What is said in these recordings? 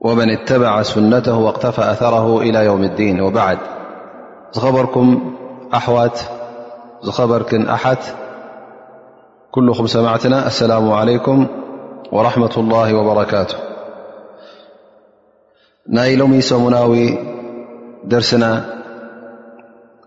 ومن اتبع سنته واقتفى أثره إلى يوم الدين وبعد خبركم أحوت خبركن أحت كلخم سمعتنا السلام عليكم ورحمة الله وبركاته نا لميسومناوي درسنا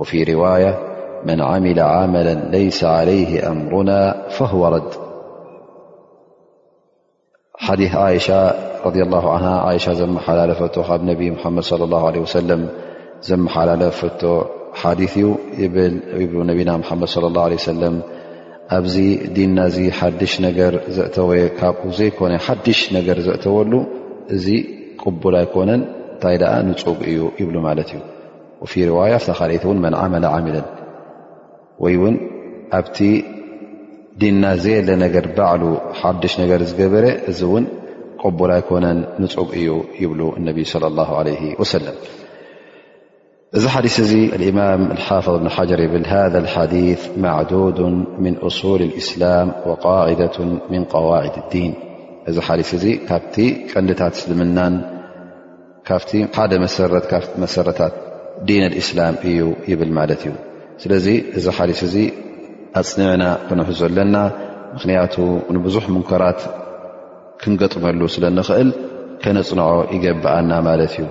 ወፊ ርዋያ መን ዓሚለ ዓመላ ለይሰ ዓለይህ ኣምሩና ፈህወ ረድ ሓዲ ይሻ ረ ላ ን ይሻ ዘመሓላለፈቶ ካብ ነቢ ሙሓመድ ለ ላ ለ ወሰለም ዘመሓላለፈቶ ሓዲ እዩ ይብል ይብ ነቢና ሓመድ ለ ላ ለ ሰለም ኣብዚ ዲና እዚ ሓድሽ ነገር ዘእተወ ካብኡ ዘይኮነ ሓድሽ ነገር ዘእተወሉ እዚ ቅቡል ኣይኮነን እንታይ ደኣ ንፁግ እዩ ይብሉ ማለት እዩ وي روية خت من عمل عملا ይ ن ኣبت دና زل ر بعل ሓش ر ዝገበረ قبل يكن نق እዩ يبل النب صلى الله عليه وسلم እዚ حدث እ الإمام الحفظ بن حجر يبل هذا الحديث معدود من أصول الإسلام وقاعدة من قواعد الدين እዚ ሓሊስ እዚ ካብቲ ቀንዲታት እስልምናን ካብቲ ሓደ መሰረት ካብ መሰረታት ዲን ኣልእስላም እዩ ይብል ማለት እዩ ስለዚ እዚ ሓዲስ እዚ ኣፅኒዕና ክንሕዞ ኣለና ምኽንያቱ ንብዙሕ ሙንከራት ክንገጥመሉ ስለ ንኽእል ከነፅንዖ ይገብኣና ማለት እዩ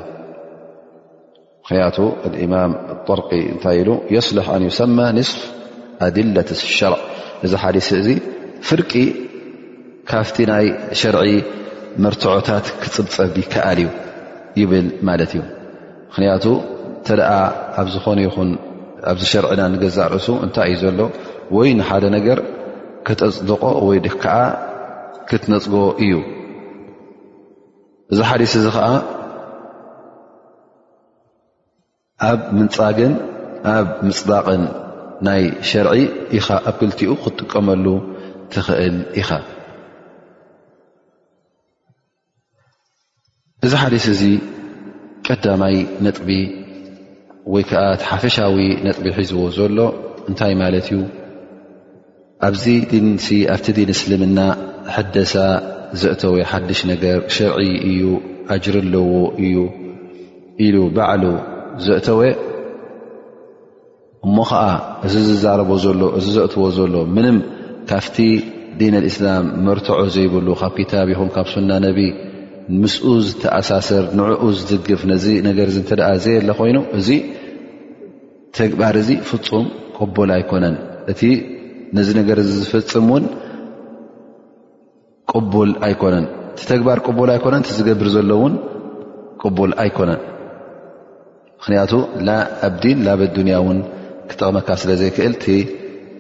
ምኽንያቱ እማም ጠርቂ እንታይ ኢሉ የስልሕ ኣን ይሰማ ንስፍ ኣድለት ሸርዕ እዚ ሓዲስ እዚ ፍርቂ ካብቲ ናይ ሸርዒ መርትዖታት ክፅብፀብ ይከኣል እዩ ይብል ማለት እዩ ምክንያቱ እተ ኣብ ዝኾነ ይኹን ኣብዚ ሸርዕና ንገዛእ ርእሱ እንታይ እዩ ዘሎ ወይ ንሓደ ነገር ከተፅድቆ ወይ ከዓ ክትነፅጎ እዩ እዚ ሓዲስ እዚ ከዓ ኣብ ምንጻግን ኣብ ምጽባቕን ናይ ሸርዒ ኢኻ ኣብ ክልቲኡ ክትጥቀመሉ ትኽእል ኢኻ እዚ ሓዲስ እዚ ቀዳማይ ነጥቢ ወይ ከዓ ሓፈሻዊ ነጥቢ ሒዝዎ ዘሎ እንታይ ማለት እዩ ኣብዚ ዲን ሲ ኣብቲ ዲን እስልምና ሕደሳ ዘእተወ ሓድሽ ነገር ሸርዒ እዩ ኣጅሪ ኣለዎ እዩ ኢሉ ባዕሉ ዘእተወ እሞ ኸዓ እዚ ዝዛረቦ ዘሎ እዚ ዘእትዎ ዘሎ ምንም ካብቲ ዲን ኣልእስላም መርትዖ ዘይብሉ ካብ ክታብ ይኹን ካብ ሱና ነቢ ምስኡ ዝተኣሳስር ንዕኡ ዝድግፍ ነዚ ነገር እዚ እንተደኣ ዘየለ ኮይኑ እዚ ተግባር እዚ ፍፁም ቅቡል ኣይኮነን እቲ ነዚ ነገር እዚ ዝፍፅም እውን ቅቡል ኣይኮነን እቲ ተግባር ቅቡል ኣይኮነን እቲ ዝገብር ዘሎ እውን ቅቡል ኣይኮነን ምክንያቱ ላ ኣብዲን ላብ ኣዱንያ እውን ክጠቕመካ ስለ ዘይክእል እቲ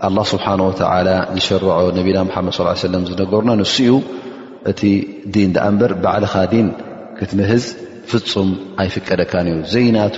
ኣላ ስብሓን ወተላ ዝሸረዖ ነቢና ሓመድ ስ ሰለም ዝነገሩና ንሱ እዩ እቲ ዲን ዳኣ እምበር ባዕልኻ ዲን ክትምህዝ ፍፁም ኣይፍቀደካን እዩ ዘይናቱ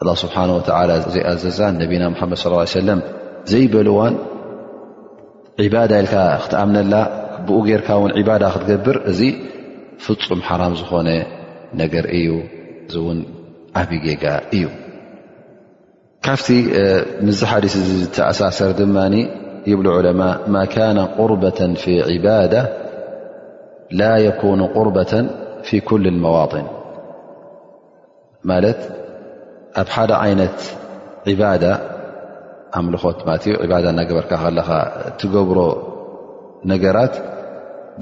ኣላ ስብሓን ወተዓላ ዘይኣዘዛን ነቢና ምሓመድ ስ ሰለም ዘይበልዋን ዒባዳ ኢልካ ክትኣምነላ ብኡ ጌርካ እውን ዒባዳ ክትገብር እዚ ፍፁም ሓራም ዝኾነ ነገር እዩ እዚ እውን ዓብዪ ጌጋ እዩ ካብቲ ምዝ ሓዲስ እዚ ዝተኣሳሰር ድማ ይብሉ ዑለማ ማ ካነ ቁርበة ፊ ዒባዳ ላ የኩኑ ቁርበة ፊ ኩል መዋطን ማለት ኣብ ሓደ ዓይነት ዒባዳ ኣምልኾት ማለት እዩ ዕባዳ እናገበርካ ከለኻ እትገብሮ ነገራት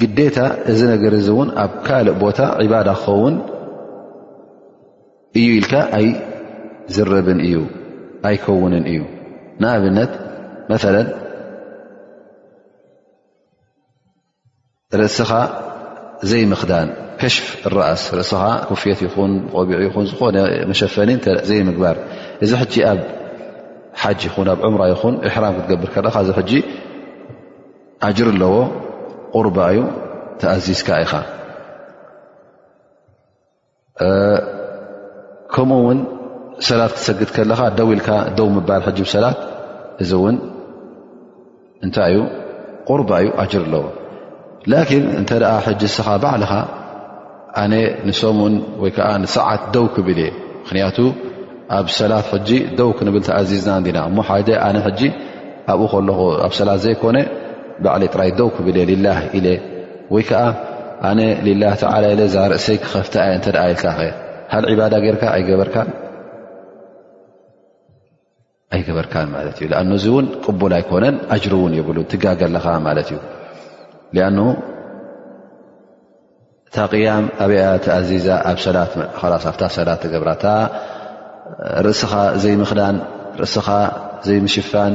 ግዴታ እዚ ነገር እዚ እውን ኣብ ካልእ ቦታ ዒባዳ ክኸውን እዩ ኢልካ ኣይዝረብን እዩ ኣይከውንን እዩ ንኣብነት መለ ርእስኻ ዘይምክዳን ከሽፍ ራእስ ርእስኻ ኩፍት ይኹን ቆቢዑ ይኹን ዝኾነ መሸፈኒ ዘይምግባር እዚ ሕጂ ኣብ ሓጅ ይኹን ኣብ ዑምራ ይኹን እሕራም ክትገብር ከለካ እዚ ሕጂ ኣጅር ኣለዎ ቁርባ እዩ ተኣዚዝካ ኢኻ ከምኡ ውን ሰላት ክትሰግድ ከለኻ ደው ኢልካ ደው ምባል ሕጅብ ሰላት እዚ እውን እንታይ እዩ ቁርባ እዩ ኣጅር ኣለዎ ላኪን እንተ ሕጂ እስኻ ባዕልኻ ኣነ ንሰሙን ወይ ከዓ ንሰዓት ደው ክብል እየ ምክንያቱ ኣብ ሰላት ሕጂ ደው ክንብል ተኣዚዝና እንዲና እሞ ሓደ ኣነ ሕጂ ኣብኡ ከለኹ ኣብ ሰላት ዘይኮነ ባዕለይ ጥራይ ደው ክብል እየ ሊላ ኢለ ወይ ከዓ ኣነ ሊላ ተላ ኢለ እዛ ርእሰይ ክኸፍታ እየ እተ ኢልካ ከ ሃል ዕባዳ ገርካ ኣይገበርካን ኣይገበርካን ማለት እዩ ኣነ እዚ እውን ቅቡል ኣይኮነን ኣጅር እውን የብሉ ትጋገ ኣለኻ ማለት እዩ ኣን እታ ቅያም ኣብያ ተኣዚዛ ኣብ ሰላት ላስ ኣብታ ሰላት ተገብራታ ርእስኻ ዘይምክዳን ርእስኻ ዘይምሽፋን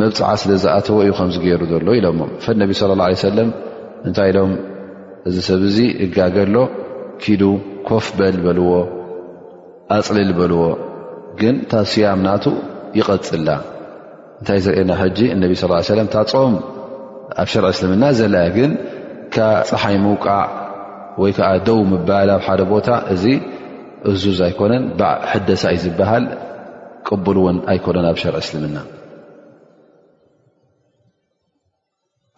መብፅዓ ስለ ዝኣተወ እዩ ከምዚ ገይሩ ዘሎ ኢሎሞ ፈነቢ ስለ ላ ሰለም እንታይ ኢሎም እዚ ሰብ እዚ እጋገሎ ኪዱ ኮፍ በል በልዎ ኣፅልል በልዎ ግን እታ ስያም ናቱ ይቐፅላ እንታይ ዘርእየና ሕጂ እነቢ ስ ሰለም እታ ፆም ኣብ ሸርዒ እስልምና ዘላ ግን ካብ ፀሓይ ምውቃዕ ወይ ከዓ ደው ምባል ኣብ ሓደ ቦታ እዚ እዙዝ ኣይኮነን ሕደሳ እዩ ዝበሃል ቅቡል እውን ኣይኮነን ኣብ ሸርዒ እስልምና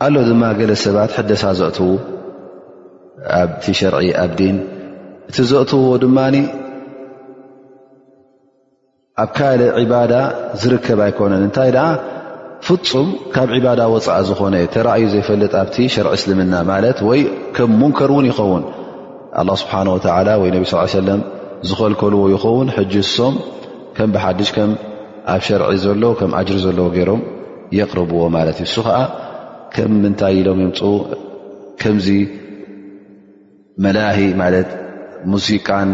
ኣሎ ድማ ገለ ሰባት ሕደሳ ዘእትዉ ኣብቲ ሸርዒ ኣብ ዲን እቲ ዘእትውዎ ድማ ኣብ ካል ዕባዳ ዝርከብ ኣይኮነን እንታይ ደኣ ፍፁም ካብ ዕባዳ ወፃኢ ዝኾነ ተራእዩ ዘይፈልጥ ኣብቲ ሸርዒ እስልምና ማለት ወይ ከም ሙንከር እውን ይኸውን ኣላ ስብሓን ወተላ ወይ ነቢ ስ ሰለም ዝኸልከልዎ ይኸውን ሕጂ እሶም ከም ብሓድሽ ከም ኣብ ሸርዒ ዘሎ ከም ኣጅሪ ዘለዎ ገይሮም የቕርብዎ ማለት እዩ እሱ ከዓ ከም ምንታይ ኢሎም የምፅ ከምዚ መላሂ ማለት ሙዚቃን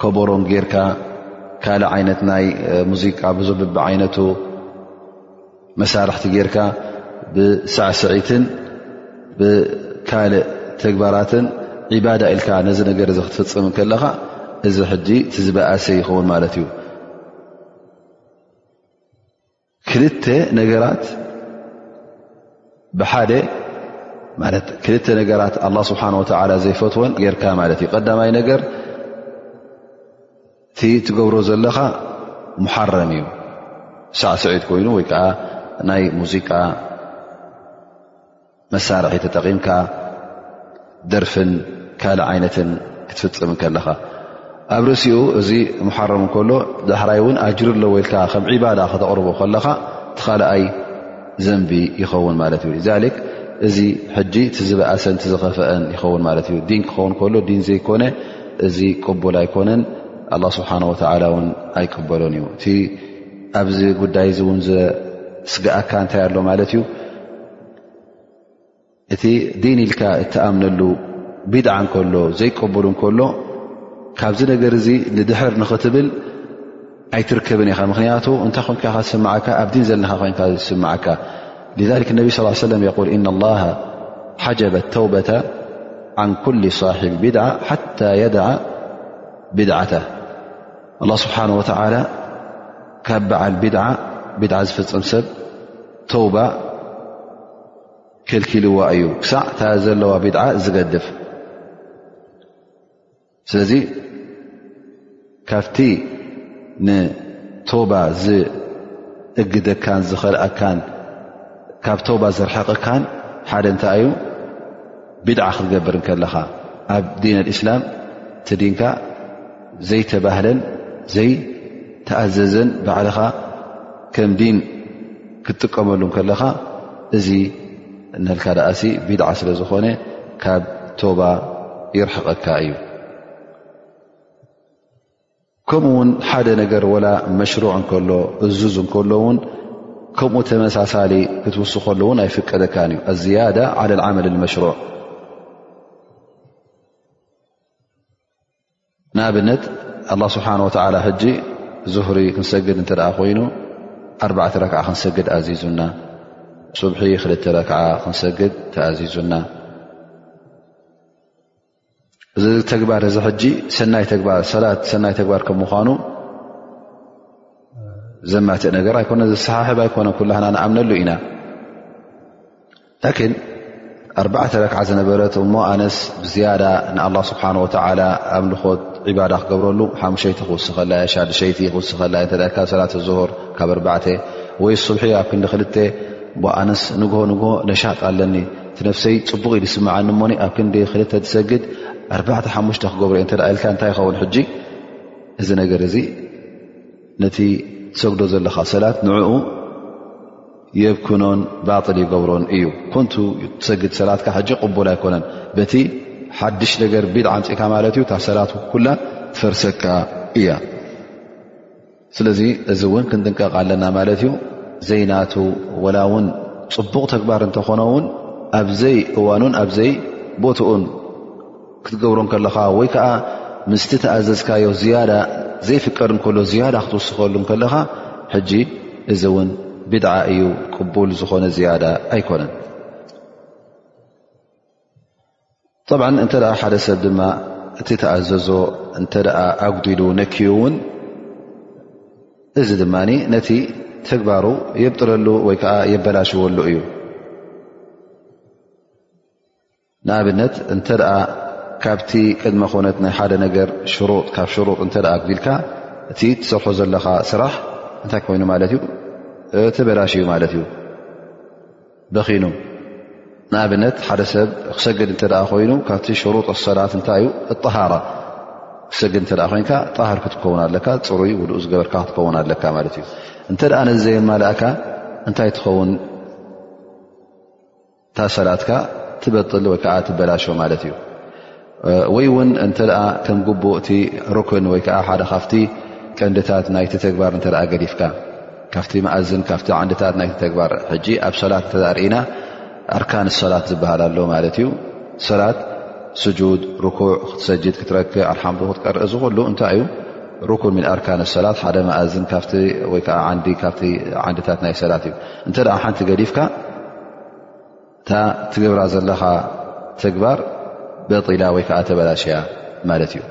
ከበሮን ጌርካ ካልእ ዓይነት ናይ ሙዚቃ ብዙ ብቢዓይነቱ መሳርሕቲ ጌርካ ብሳዕስዒትን ብካልእ ተግባራትን ዒባዳ ኢልካ ነዚ ነገር እዚ ክትፍፅም ከለኻ እዚ ሕጂ ትዝበኣሰ ይኸውን ማለት እዩ ክልተ ነገራት ብሓደ ማለት ክልተ ነገራት ኣላ ስብሓን ወተዓላ ዘይፈትወን ጌርካ ማለት እዩ ቀዳማይ ነገር እቲ ትገብሮ ዘለኻ ሙሓረም እዩ ሳዕስዒት ኮይኑ ወይ ከዓ ናይ ሙዚቃ መሳርሒ ተጠቒምካ ደርፍን ካልእ ዓይነትን ክትፍፅም ከለኻ ኣብ ርእሲኡ እዚ ሙሓረም ከሎ ዳሕራይ እውን ኣጅሪ ኣለዎ ኢልካ ከም ዒባዳ ከተቕርቦ ከለኻ እቲ ካልኣይ ዘንቢ ይኸውን ማለት እዩ ዛሊክ እዚ ሕጂ እቲ ዝበእሰን ዝኸፍአን ይኸውን ማለት እዩ ዲን ክኸውን ከሎ ዲን ዘይኮነ እዚ ቅቡል ኣይኮነን ኣላ ስብሓን ወተላ እውን ኣይቅበሎን እዩ እቲ ኣብዚ ጉዳይ እዚ እውን ዘስግኣካ እንታይ ኣሎ ማለት እዩ እቲ ዲን ኢልካ እትኣምነሉ ቢድዓ እንከሎ ዘይቀበሉ እንከሎ ካብዚ ነገር እዚ ንድሕር ንኽትብል ኣይትርከብን ኢኻ ምክንያቱ እንታይ ኮንካ ካ ዝስምዓካ ኣብ ዲን ዘለካ ኮንካ ዝስምዓካ ذ ነቢ ስ ሰለ የል እና ላ ሓጀበ ተውበታ ዓን ኩል صሒብ ቢድዓ ሓታ የድዓ ቢድዓታ ኣላ ስብሓን ወተላ ካብ በዓል ቢድዓ ቢድዓ ዝፍፅም ሰብ ተውባ ከልኪልዋ እዩ ክሳዕ እታ ዘለዋ ቢድዓ ዝገድፍ ስለዚ ካብቲ ንቶባ ዝእግደካን ዝኸልኣካን ካብ ቶባ ዘርሐቐካን ሓደ እንታይ እዩ ቢድዓ ክትገብር ከለኻ ኣብ ዲን ኣልእስላም እቲ ዲንካ ዘይተባህለን ዘይተኣዘዘን ባዕልኻ ከም ዲን ክትጥቀመሉ ከለኻ እዚ እነልካ ደኣሲ ቢድዓ ስለ ዝኾነ ካብ ቶባ ይርሕቐካ እዩ ከምኡ ውን ሓደ ነገር ወላ መሽሩዕ እንከሎ እዙዝ እንከሎ ውን ከምኡ ተመሳሳሊ ክትውስኸሉ እውን ኣይፍቀደካን እዩ ኣዝያዳ ዓለ ዓመል መሽሩዕ ንኣብነት ኣላ ስብሓን ወተዓላ ሕጂ ዙህሪ ክንሰግድ እንተ ኮይኑ ኣርባዕተ ረክዓ ክንሰግድ ኣዚዙና ሱብሒ ክልተ ረክዓ ክንሰግድ ተኣዚዙና እዚ ተግባር እዚ ሕጂ ሰናይ ተግባር ሰላት ሰናይ ተግባር ከም ምኳኑ ዘማትእ ነገር ኣይኮነ ዝሰሓሕብ ኣይኮነ ኩላህና ንኣምነሉ ኢና ላኪን ኣርባዕተ ረክዓ ዝነበረት እሞ ኣነስ ብዝያዳ ንኣላ ስብሓን ወተላ ኣምልኾት ዒባዳ ክገብረሉ ሓሙሸይቲ ክውስኸላ የ ሻድሸይቲ ክውስኸላ እ እተካ ሰላት ዝሆር ካብ ኣርባዕተ ወይ ስብሒ ኣብ ክንዲ ክልተ ኣነስ ንግሆ ንግሆ ነሻጥ ኣለኒ እቲ ነፍሰይ ፅቡቕ ዩ ዝስምዓኒ እሞኒ ኣብ ክንዲ ክልተ ዝሰግድ ኣርባዕተ ሓሙሽተ ክገብሮ ዩ እተ ኢልካ እንታይ ይኸውን ሕጂ እዚ ነገር እዚ ነቲ ትሰግዶ ዘለኻ ሰላት ንዕኡ የብክኖን ባጥል ይገብሮን እዩ ኮንቱ ትሰግድ ሰላትካ ሕጂ ቅቡል ኣይኮነን በቲ ሓድሽ ነገር ቢድ ዓምፅእካ ማለት እዩ እታ ሰላት ኩላ ትፈርሰካ እያ ስለዚ እዚ እውን ክንድንቀቕ ኣለና ማለት እዩ ዘይናቱ ወላ እውን ፅቡቕ ተግባር እንተኾነ እውን ኣብዘይ እዋኑን ኣብዘይ ቦትኡን ክትገብሮ ከለኻ ወይ ከዓ ምስቲ ተኣዘዝካዮ ዝያዳ ዘይፍቀድ ከሎ ዝያዳ ክትውስኸሉ ከለኻ ሕጂ እዚ እውን ብድዓ እዩ ቅቡል ዝኾነ ዝያዳ ኣይኮነን ጠብ እንተ ሓደ ሰብ ድማ እቲ ተኣዘዞ እንተ ኣጉዲሉ ነክዩ እውን እዚ ድማ ነቲ ተግባሩ የብጥለሉ ወይ ከዓ የበላሽወሉ እዩ ንኣብነት እንተ ካብቲ ቅድመ ኮነት ናይ ሓደ ነገር ካብ ሽሩጥ እተ ኣጉዲልካ እቲ ትሰርሖ ዘለኻ ስራሕ እንታይ ኮይኑ ማለት እዩ ተበላሽ እዩ ማለት እዩ በኺኑ ንኣብነት ሓደ ሰብ ክሰግድ እተ ኮይኑ ካብቲ ሽሩጥ ሰላት እንታይ እዩ እጠሃራ ክሰግድ እተ ኮይንካ ጣሃር ክትከውን ኣለካ ፅሩይ ውድኡ ዝገበርካ ክትከውን ኣለካ ማለት እዩ እንተ ነዘየማልእካ እንታይ ትኸውን እታ ሰላትካ ትበጥል ወይ ከዓ ትበላሾ ማለት እዩ ወይ እውን እንተ ከም ግቡእ እቲ ሩክን ወይ ከዓ ሓደ ካብቲ ቀንድታት ናይቲ ተግባር እተ ገዲፍካ ካብቲ መእዝን ካብቲ ዓንድታት ናይቲ ተግባር ሕጂ ኣብ ሰላት እተርእና ኣርካን ሰላት ዝበሃል ኣሎ ማለት እዩ ሰላት ስጁድ ርኩዕ ክትሰጅድ ክትረክ ኣልሓምዱ ክትቀርእ እዚ ኩሉ እንታይ እዩ ሩክን ምን ኣርካን ሰላት ሓደ መእዝን ካብቲ ወይከዓ ዓንዲ ካብቲ ዓንድታት ናይ ሰላት እዩ እንተ ሓንቲ ገዲፍካ እታ ትገብራ ዘለኻ ተግባር በጢላ ወይ ከዓ ተበላሽያ ማለት እዩ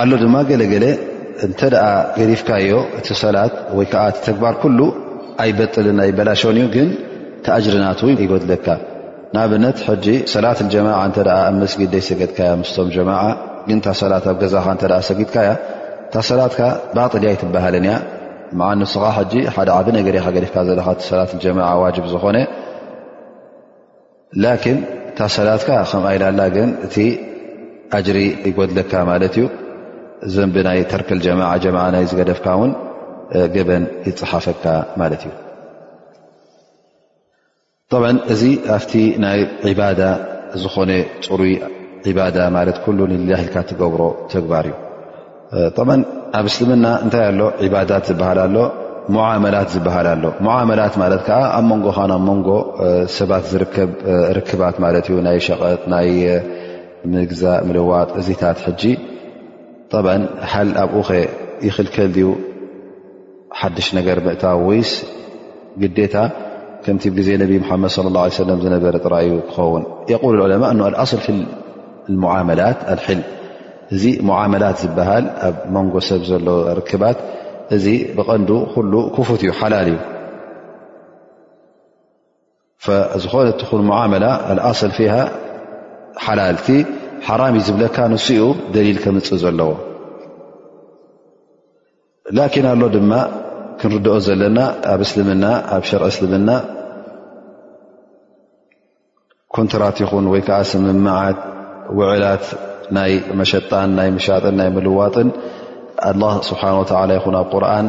ኣሎ ድማ ገለገለ እንተ ደኣ ገሪፍካዮ እቲ ሰላት ወይ ከዓ እቲ ተግባር ኩሉ ኣይበጥልን ኣይበላሸን እዩ ግን ተኣጅርናት ውን ይጎድለካ ንኣብነት ሕጂ ሰላት ጀማዓ እተ ኣብ መስጊድ ደይ ሰገድካያ ምስቶም ጀማዓ ግን እታ ሰላት ኣብ ገዛኻ እተ ሰጊድካያ እታ ሰላትካ ባጥልያ ኣይትበሃልን እያ መዓ ንስኻ ሕጂ ሓደ ዓብ ነገር ኢኻ ገዲፍካ ዘለካ እቲ ሰላት ጀማዓ ዋጅብ ዝኾነ ላኪን እታ ሰላትካ ከምኣ ኢላላ ግን እቲ ኣጅሪ ይጎድለካ ማለት እዩ ዘንቢ ናይ ተርክል ጀማ ጀማ ናይ ዝገደፍካ ውን ግበን ይፅሓፈካ ማለት እዩ ጠብዓ እዚ ኣብቲ ናይ ዒባዳ ዝኾነ ፅሩይ ዒባዳ ማለት ኩሉ ንላ ኢልካ ትገብሮ ተግባር እዩ ጠብ ኣብ እስልምና እንታይ ኣሎ ዒባዳት ዝበሃል ኣሎ ሙዓመላት ዝበሃል ኣሎ ሙዓመላት ማለት ከዓ ኣብ መንጎኻ ናብ መንጎ ሰባት ዝርከብ ርክባት ማለት እዩ ናይ ሸቐጥ ናይ ምግዛእ ምልዋጥ እዚታት ሕጂ ጠብ ሓል ኣብኡኸ ይኽልከል ድዩ ሓድሽ ነገር ምእታው ወይስ ግዴታ ከምቲ ብ ግዜ ነቢ ሓመድ صለ ه ሰለ ዝነበረ ጥራዩ ክኸውን የቁል ዑለማ እ ኣስል ፊ ሙዓመላት ኣልሕል እዚ ሙዓመላት ዝበሃል ኣብ መንጎ ሰብ ዘሎ ርክባት እዚ ብቐንዱ ኩሉ ክፉት እዩ ሓላል እዩ ዝኾነ ትኹን መላ ኣሰል ፊሃ ሓላል እቲ ሓራም እዩ ዝብለካ ንስኡ ደሊል ከምፅእ ዘለዎ ላኪን ኣሎ ድማ ክንርድኦ ዘለና ኣብ እስልምና ኣብ ሸርዒ እስልምና ኮንትራት ይኹን ወይ ከዓ ስምምዓት ውዕላት ናይ መሸጣን ናይ ምሻጥን ናይ ምልዋጥን ኣላ ስብሓን ወተላ ይኹን ኣብ ቁርን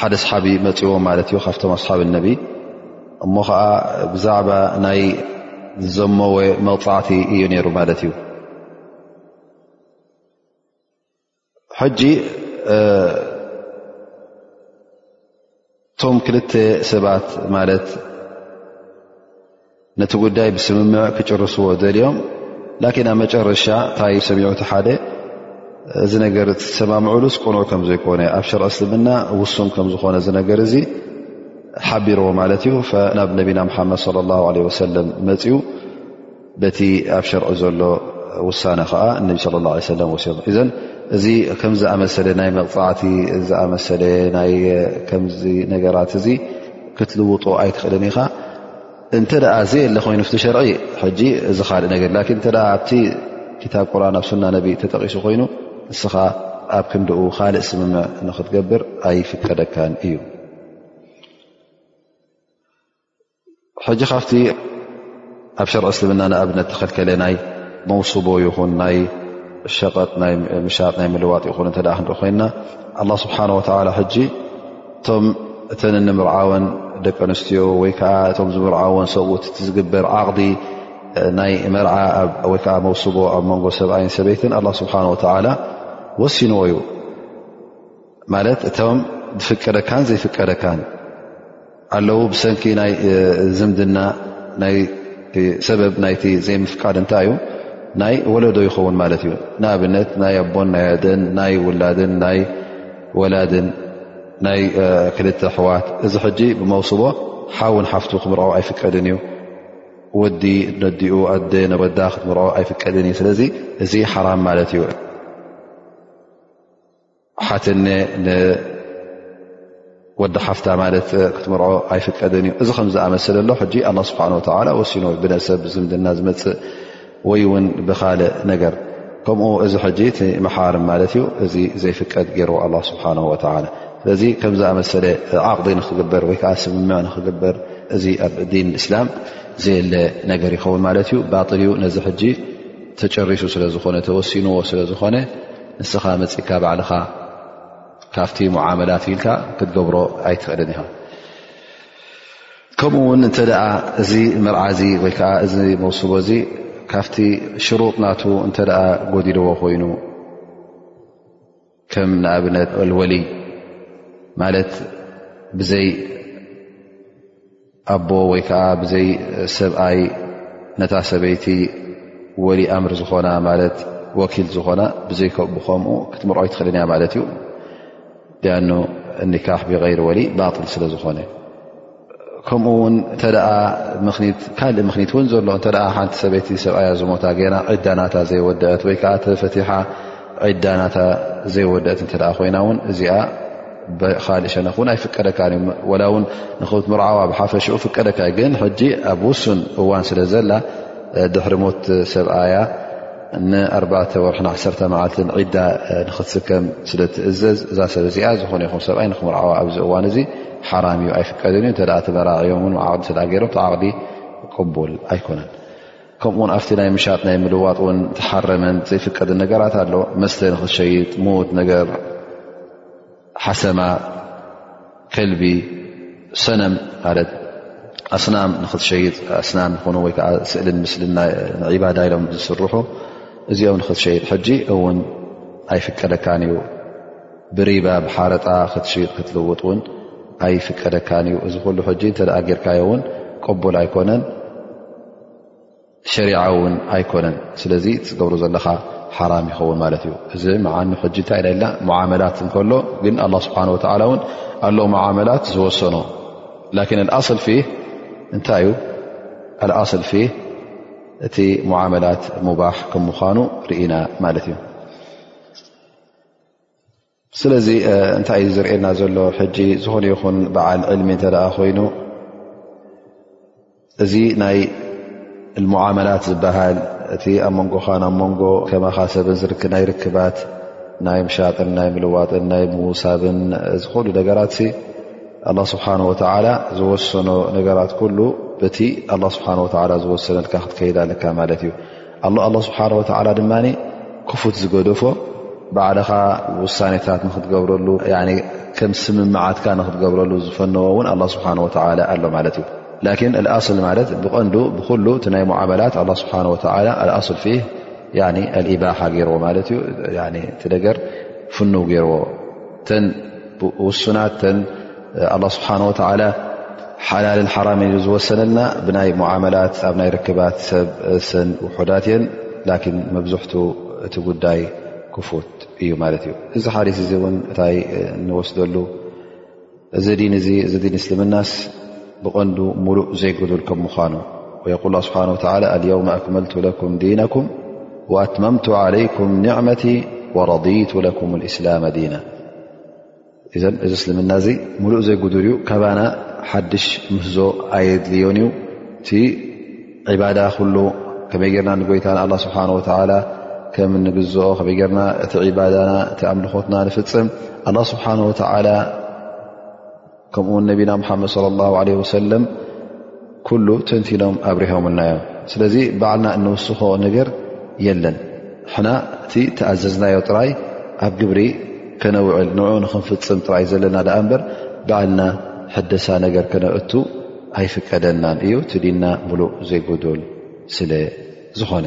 ሓደ ኣስሓቢ መፅዎ ማለት እዩ ካብቶም ኣስሓብ ነቢ እሞ ከዓ ብዛዕባ ናይ ዘመወ መቕፃዕቲ እዩ ነይሩ ማለት እዩ ሕጂ እቶም ክልተ ሰባት ማለት ነቲ ጉዳይ ብስምምዕ ክጭርስዎ ደልዮም ላኪን ኣብ መጨረሻ ታይ ሰሚዑ እቲ ሓደ እዚ ነገር ዝሰማምዕሉስ ቅኑዕ ከም ዘይኮነ ኣብ ሸርዒ እስልምና ውሱን ከም ዝኾነ እዚ ነገር እዚ ሓቢርዎ ማለት እዩ ናብ ነቢና ሓመድ صለ ላ ለ ወሰለም መፅኡ በቲ ኣብ ሸርዒ ዘሎ ውሳነ ከዓ እነቢ ስለ ላ ሰለ ወሲም እዘን እዚ ከም ዝኣመሰለ ናይ መቕፃዕቲ ዝኣመሰለ ናይ ከምዚ ነገራት እዚ ክትልውጦ ኣይትኽእልን ኢኻ እንተ ዘየለ ኮይኑ ፍቲ ሸርዒ ሕጂ እዚ ካልእ ነገር ላን እተ ኣብቲ ክታብ ቁርን ኣብ ሱና ነቢ ተጠቒሱ ኮይኑ ንስኻ ኣብ ክንድኡ ካልእ ስምምዕ ንክትገብር ኣይፍቀደካን እዩ ሕጂ ካብቲ ኣብ ሸርዒ እስልምና ንኣብነት ተኸልከለ ናይ መውስቦ ይኹን ናይ ሸቐጥ ናይ ምሻጥ ናይ ምልዋጥ ይኹን እተ ክንርኢ ኮይና ኣላ ስብሓን ወተላ ሕጂ እቶም እተን እንምርዓወን ደቂ ኣንስትዮ ወይ ከዓ እቶም ዝምርዓወን ሰብኡት እቲ ዝግበር ዓቕዲ ናይ መርዓ ወይ ከዓ መውስቦ ኣብ መንጎ ሰብኣይን ሰበይትን ኣላ ስብሓን ወተዓላ ወሲንዎ እዩ ማለት እቶም ዝፍቀደካን ዘይፍቀደካን ኣለዉ ብሰንኪ ናይ ዝምድና ናይ ሰበብ ናይቲ ዘይምፍቃድ እንታይ እዩ ናይ ወለዶ ይኸውን ማለት እዩ ንኣብነት ናይ ኣቦን ናይ ኣደን ናይ ውላድን ናይ ወላድን ናይ ክልተ ኣሕዋት እዚ ሕጂ ብመውስቦ ሓውን ሓፍቱ ክምርዖ ኣይፍቀድን እዩ ወዲ ነዲኡ ኣደ ነወዳ ክትምርዖ ኣይፍቀድን እዩ ስለዚ እዚ ሓራም ማለት እዩ ሓትነ ንወዲ ሓፍታ ማለት ክትምርዖ ኣይፍቀድን እዩ እዚ ከምዝኣመሰለ ኣሎ ሕጂ ኣላ ስብሓን ወተላ ወሲኑ ብነሰብ ዝምድና ዝመፅእ ወይ ውን ብካልእ ነገር ከምኡ እዚ ሕጂ እቲ መሓርም ማለት እዩ እዚ ዘይፍቀድ ገይሩ ኣላ ስብሓን ወተላ ስለዚ ከም ዝኣመሰለ ዓቕዲ ንክግበር ወይከዓ ስምምዕ ንክግበር እዚ ኣብ ዲን እስላም ዘየለ ነገር ይኸውን ማለት እዩ ባጥል እዩ ነዚ ሕጂ ተጨሪሱ ስለዝኾነ ተወሲንዎ ስለዝኾነ ንስኻ መፅእካ ባዕልኻ ካብቲ ሙዓመላት ኢልካ ክትገብሮ ኣይትኽእልን ኢኻ ከምኡ ውን እንተ እዚ መርዓ እዚ ወይ ከዓ እዚ መውስቦ እዚ ካብቲ ሽሩጥ ናቱ እንተ ጎዲልዎ ኮይኑ ከም ንኣብነት ኣልወልይ ማለት ብዘይ ኣቦ ወይ ከዓ ብዘይ ሰብኣይ ነታ ሰበይቲ ወሊ ኣምር ዝኾና ማለት ወኪል ዝኾና ብዘይከብኡ ከምኡ ክትምርዖ ይትኽእልን እያ ማለት እዩ ሊኣኑ ኒካሕ ብغይር ወሊ ባል ስለ ዝኾነ ከምኡ ውን እተ ካልእ ምክኒት እውን ዘሎ እተ ሓንቲ ሰበይቲ ሰብኣያ ዝሞታ ገና ዒዳናታ ዘይወደአት ወይ ከዓ ተፈቲሓ ዒዳናታ ዘይወደአት እተ ኮይና ውን እዚኣ ብካልእ ሸነክ ውን ኣይፍቀደካ ወላ ውን ንክብት ምርዓዋ ብሓፈሽኡ ፍቀደካ ግን ሕጂ ኣብ ውሱን እዋን ስለ ዘላ ድሕሪ ሞት ሰብኣያ ንኣርባዕተ ወርሕን ዓሰርተ መዓልትን ዒዳ ንክትስከም ስለ ትእዘዝ እዛ ሰብ እዚኣ ዝኾነ ይኹም ሰብኣይ ንክምርዓዋ ኣብዚ እዋን እዚ ሓራም እዩ ኣይፍቀድን እዩ እተ ተመራዕዮም ን ዓቅዲ ስለ ገይሮም ዓቅዲ ቅቡል ኣይኮነን ከምኡውን ኣብቲ ናይ ምሻጥ ናይ ምልዋጥ ውን ተሓረመን ዘይፍቀድን ነገራት ኣሎ መስተ ንክትሸይጥ ሙዉት ነገር ሓሰማ ከልቢ ሰነም ማለት ኣስናም ንኽትሸይጥ ኣስናም ይኹኑ ወይ ከዓ ስእልን ምስልን ንዒባዳ ኢሎም ዝስርሑ እዚኦም ንኽትሸይጥ ሕጂ እውን ኣይፍቀደካን እዩ ብሪባ ብሓረጣ ክትሽይጥ ክትልውጥ እውን ኣይፍቀደካን እዩ እዚ ኩሉ ሕጂ እንተ ጌርካዮ እውን ቅቡል ኣይኮነን ሸሪዓ እውን ኣይኮነን ስለዚ ትገብሩ ዘለካ ሓራም ይኸውን ማለት እዩ እዚ መዓኑ ሕጂ እንታይ ና ኢልና መዓመላት እንከሎ ግን ኣላ ስብሓን ወተላ እውን ኣሎ መዓመላት ዝወሰኖ ላኪን ኣስል ፊ እንታይ እዩ ኣኣስል ፊ እቲ መዓመላት ሙባሕ ከም ምዃኑ ርኢና ማለት እዩ ስለዚ እንታይ እዩ ዝርእየና ዘሎ ሕጂ ዝኾነ ይኹን በዓል ዕልሚ እተ ኮይኑ እዚ ናይ ሙዓመላት ዝበሃል እቲ ኣብ መንጎኻ ናብ መንጎ ከማኻ ሰብን ዝርክ ናይ ርክባት ናይ ምሻጥን ናይ ምልዋጥን ናይ ምውሳብን ዝኽእሉ ነገራት ሲ ኣላ ስብሓን ወተዓላ ዝወሰኖ ነገራት ኩሉ በቲ ኣላ ስብሓን ወተላ ዝወሰነልካ ክትከይዳ ኣለካ ማለት እዩ ኣላ ስብሓን ወተዓላ ድማ ክፉት ዝገደፎ ባዕልኻ ውሳኔታት ንክትገብረሉ ከም ስምምዓትካ ንክትገብረሉ ዝፈነዎ እውን ኣላ ስብሓን ወተላ ኣሎ ማለት እዩ ላኪን ኣልኣስል ማለት ብቐንዱ ብኩሉ እቲ ናይ ሞዓመላት ኣላ ስብሓን ወተላ ኣልኣስል ፊ ኣልኢባሓ ገይርዎ ማለት እዩ እቲ ደገር ፍንው ገይርዎ ተን ውሱናት ተን ኣላ ስብሓን ወተዓላ ሓላልን ሓራምን እዩ ዝወሰነልና ብናይ ሙዓመላት ኣብ ናይ ርክባት ሰብ ስን ውሑዳት እየን ላኪን መብዝሕቱ እቲ ጉዳይ ክፉት እዩ ማለት እዩ እዚ ሓዲስ እዚ እውን እታይ እንወስደሉ እዚ ዲን እዚ እዚ ዲን እስልምናስ ብቐንዱ ሙሉእ ዘይጉዱል ከም ምዃኑ ወየቁል ስብሓን ወተላ ኣልየውመ ኣክመልቱ ለኩም ዲነኩም ወኣትመምቱ ዓለይኩም ኒዕመቲ ወረዲቱ ለኩም ልእስላመ ዲና እዘ እዚ እስልምና እዚ ሙሉእ ዘይጉዱል እዩ ካባና ሓድሽ ምህዞ ኣየድልዮን እዩ እቲ ዕባዳ ኩሉ ከመይ ጌርና ንጎይታ ንኣላ ስብሓን ወተላ ከም እንግዝኦ ከመይ ጌርና እቲ ዕባዳና እቲ ኣምልኾትና ንፍፅም ኣላ ስብሓን ወተላ ከምኡውን ነቢና ሙሓመድ ለ ላ ለ ወሰለም ኩሉ ተንቲኖም ኣብሪሆምልና እዮም ስለዚ ባዕልና እንውስኮ ነገር የለን ሕና እቲ ተኣዘዝናዮ ጥራይ ኣብ ግብሪ ከነውዕል ንዑ ንክንፍፅም ጥራይ ዘለና ዳኣ እምበር ባዕልና ሕደሳ ነገር ከነእቱ ኣይፍቀደናን እዩ ትዲና ሙሉእ ዘይጎዱል ስለ ዝኾነ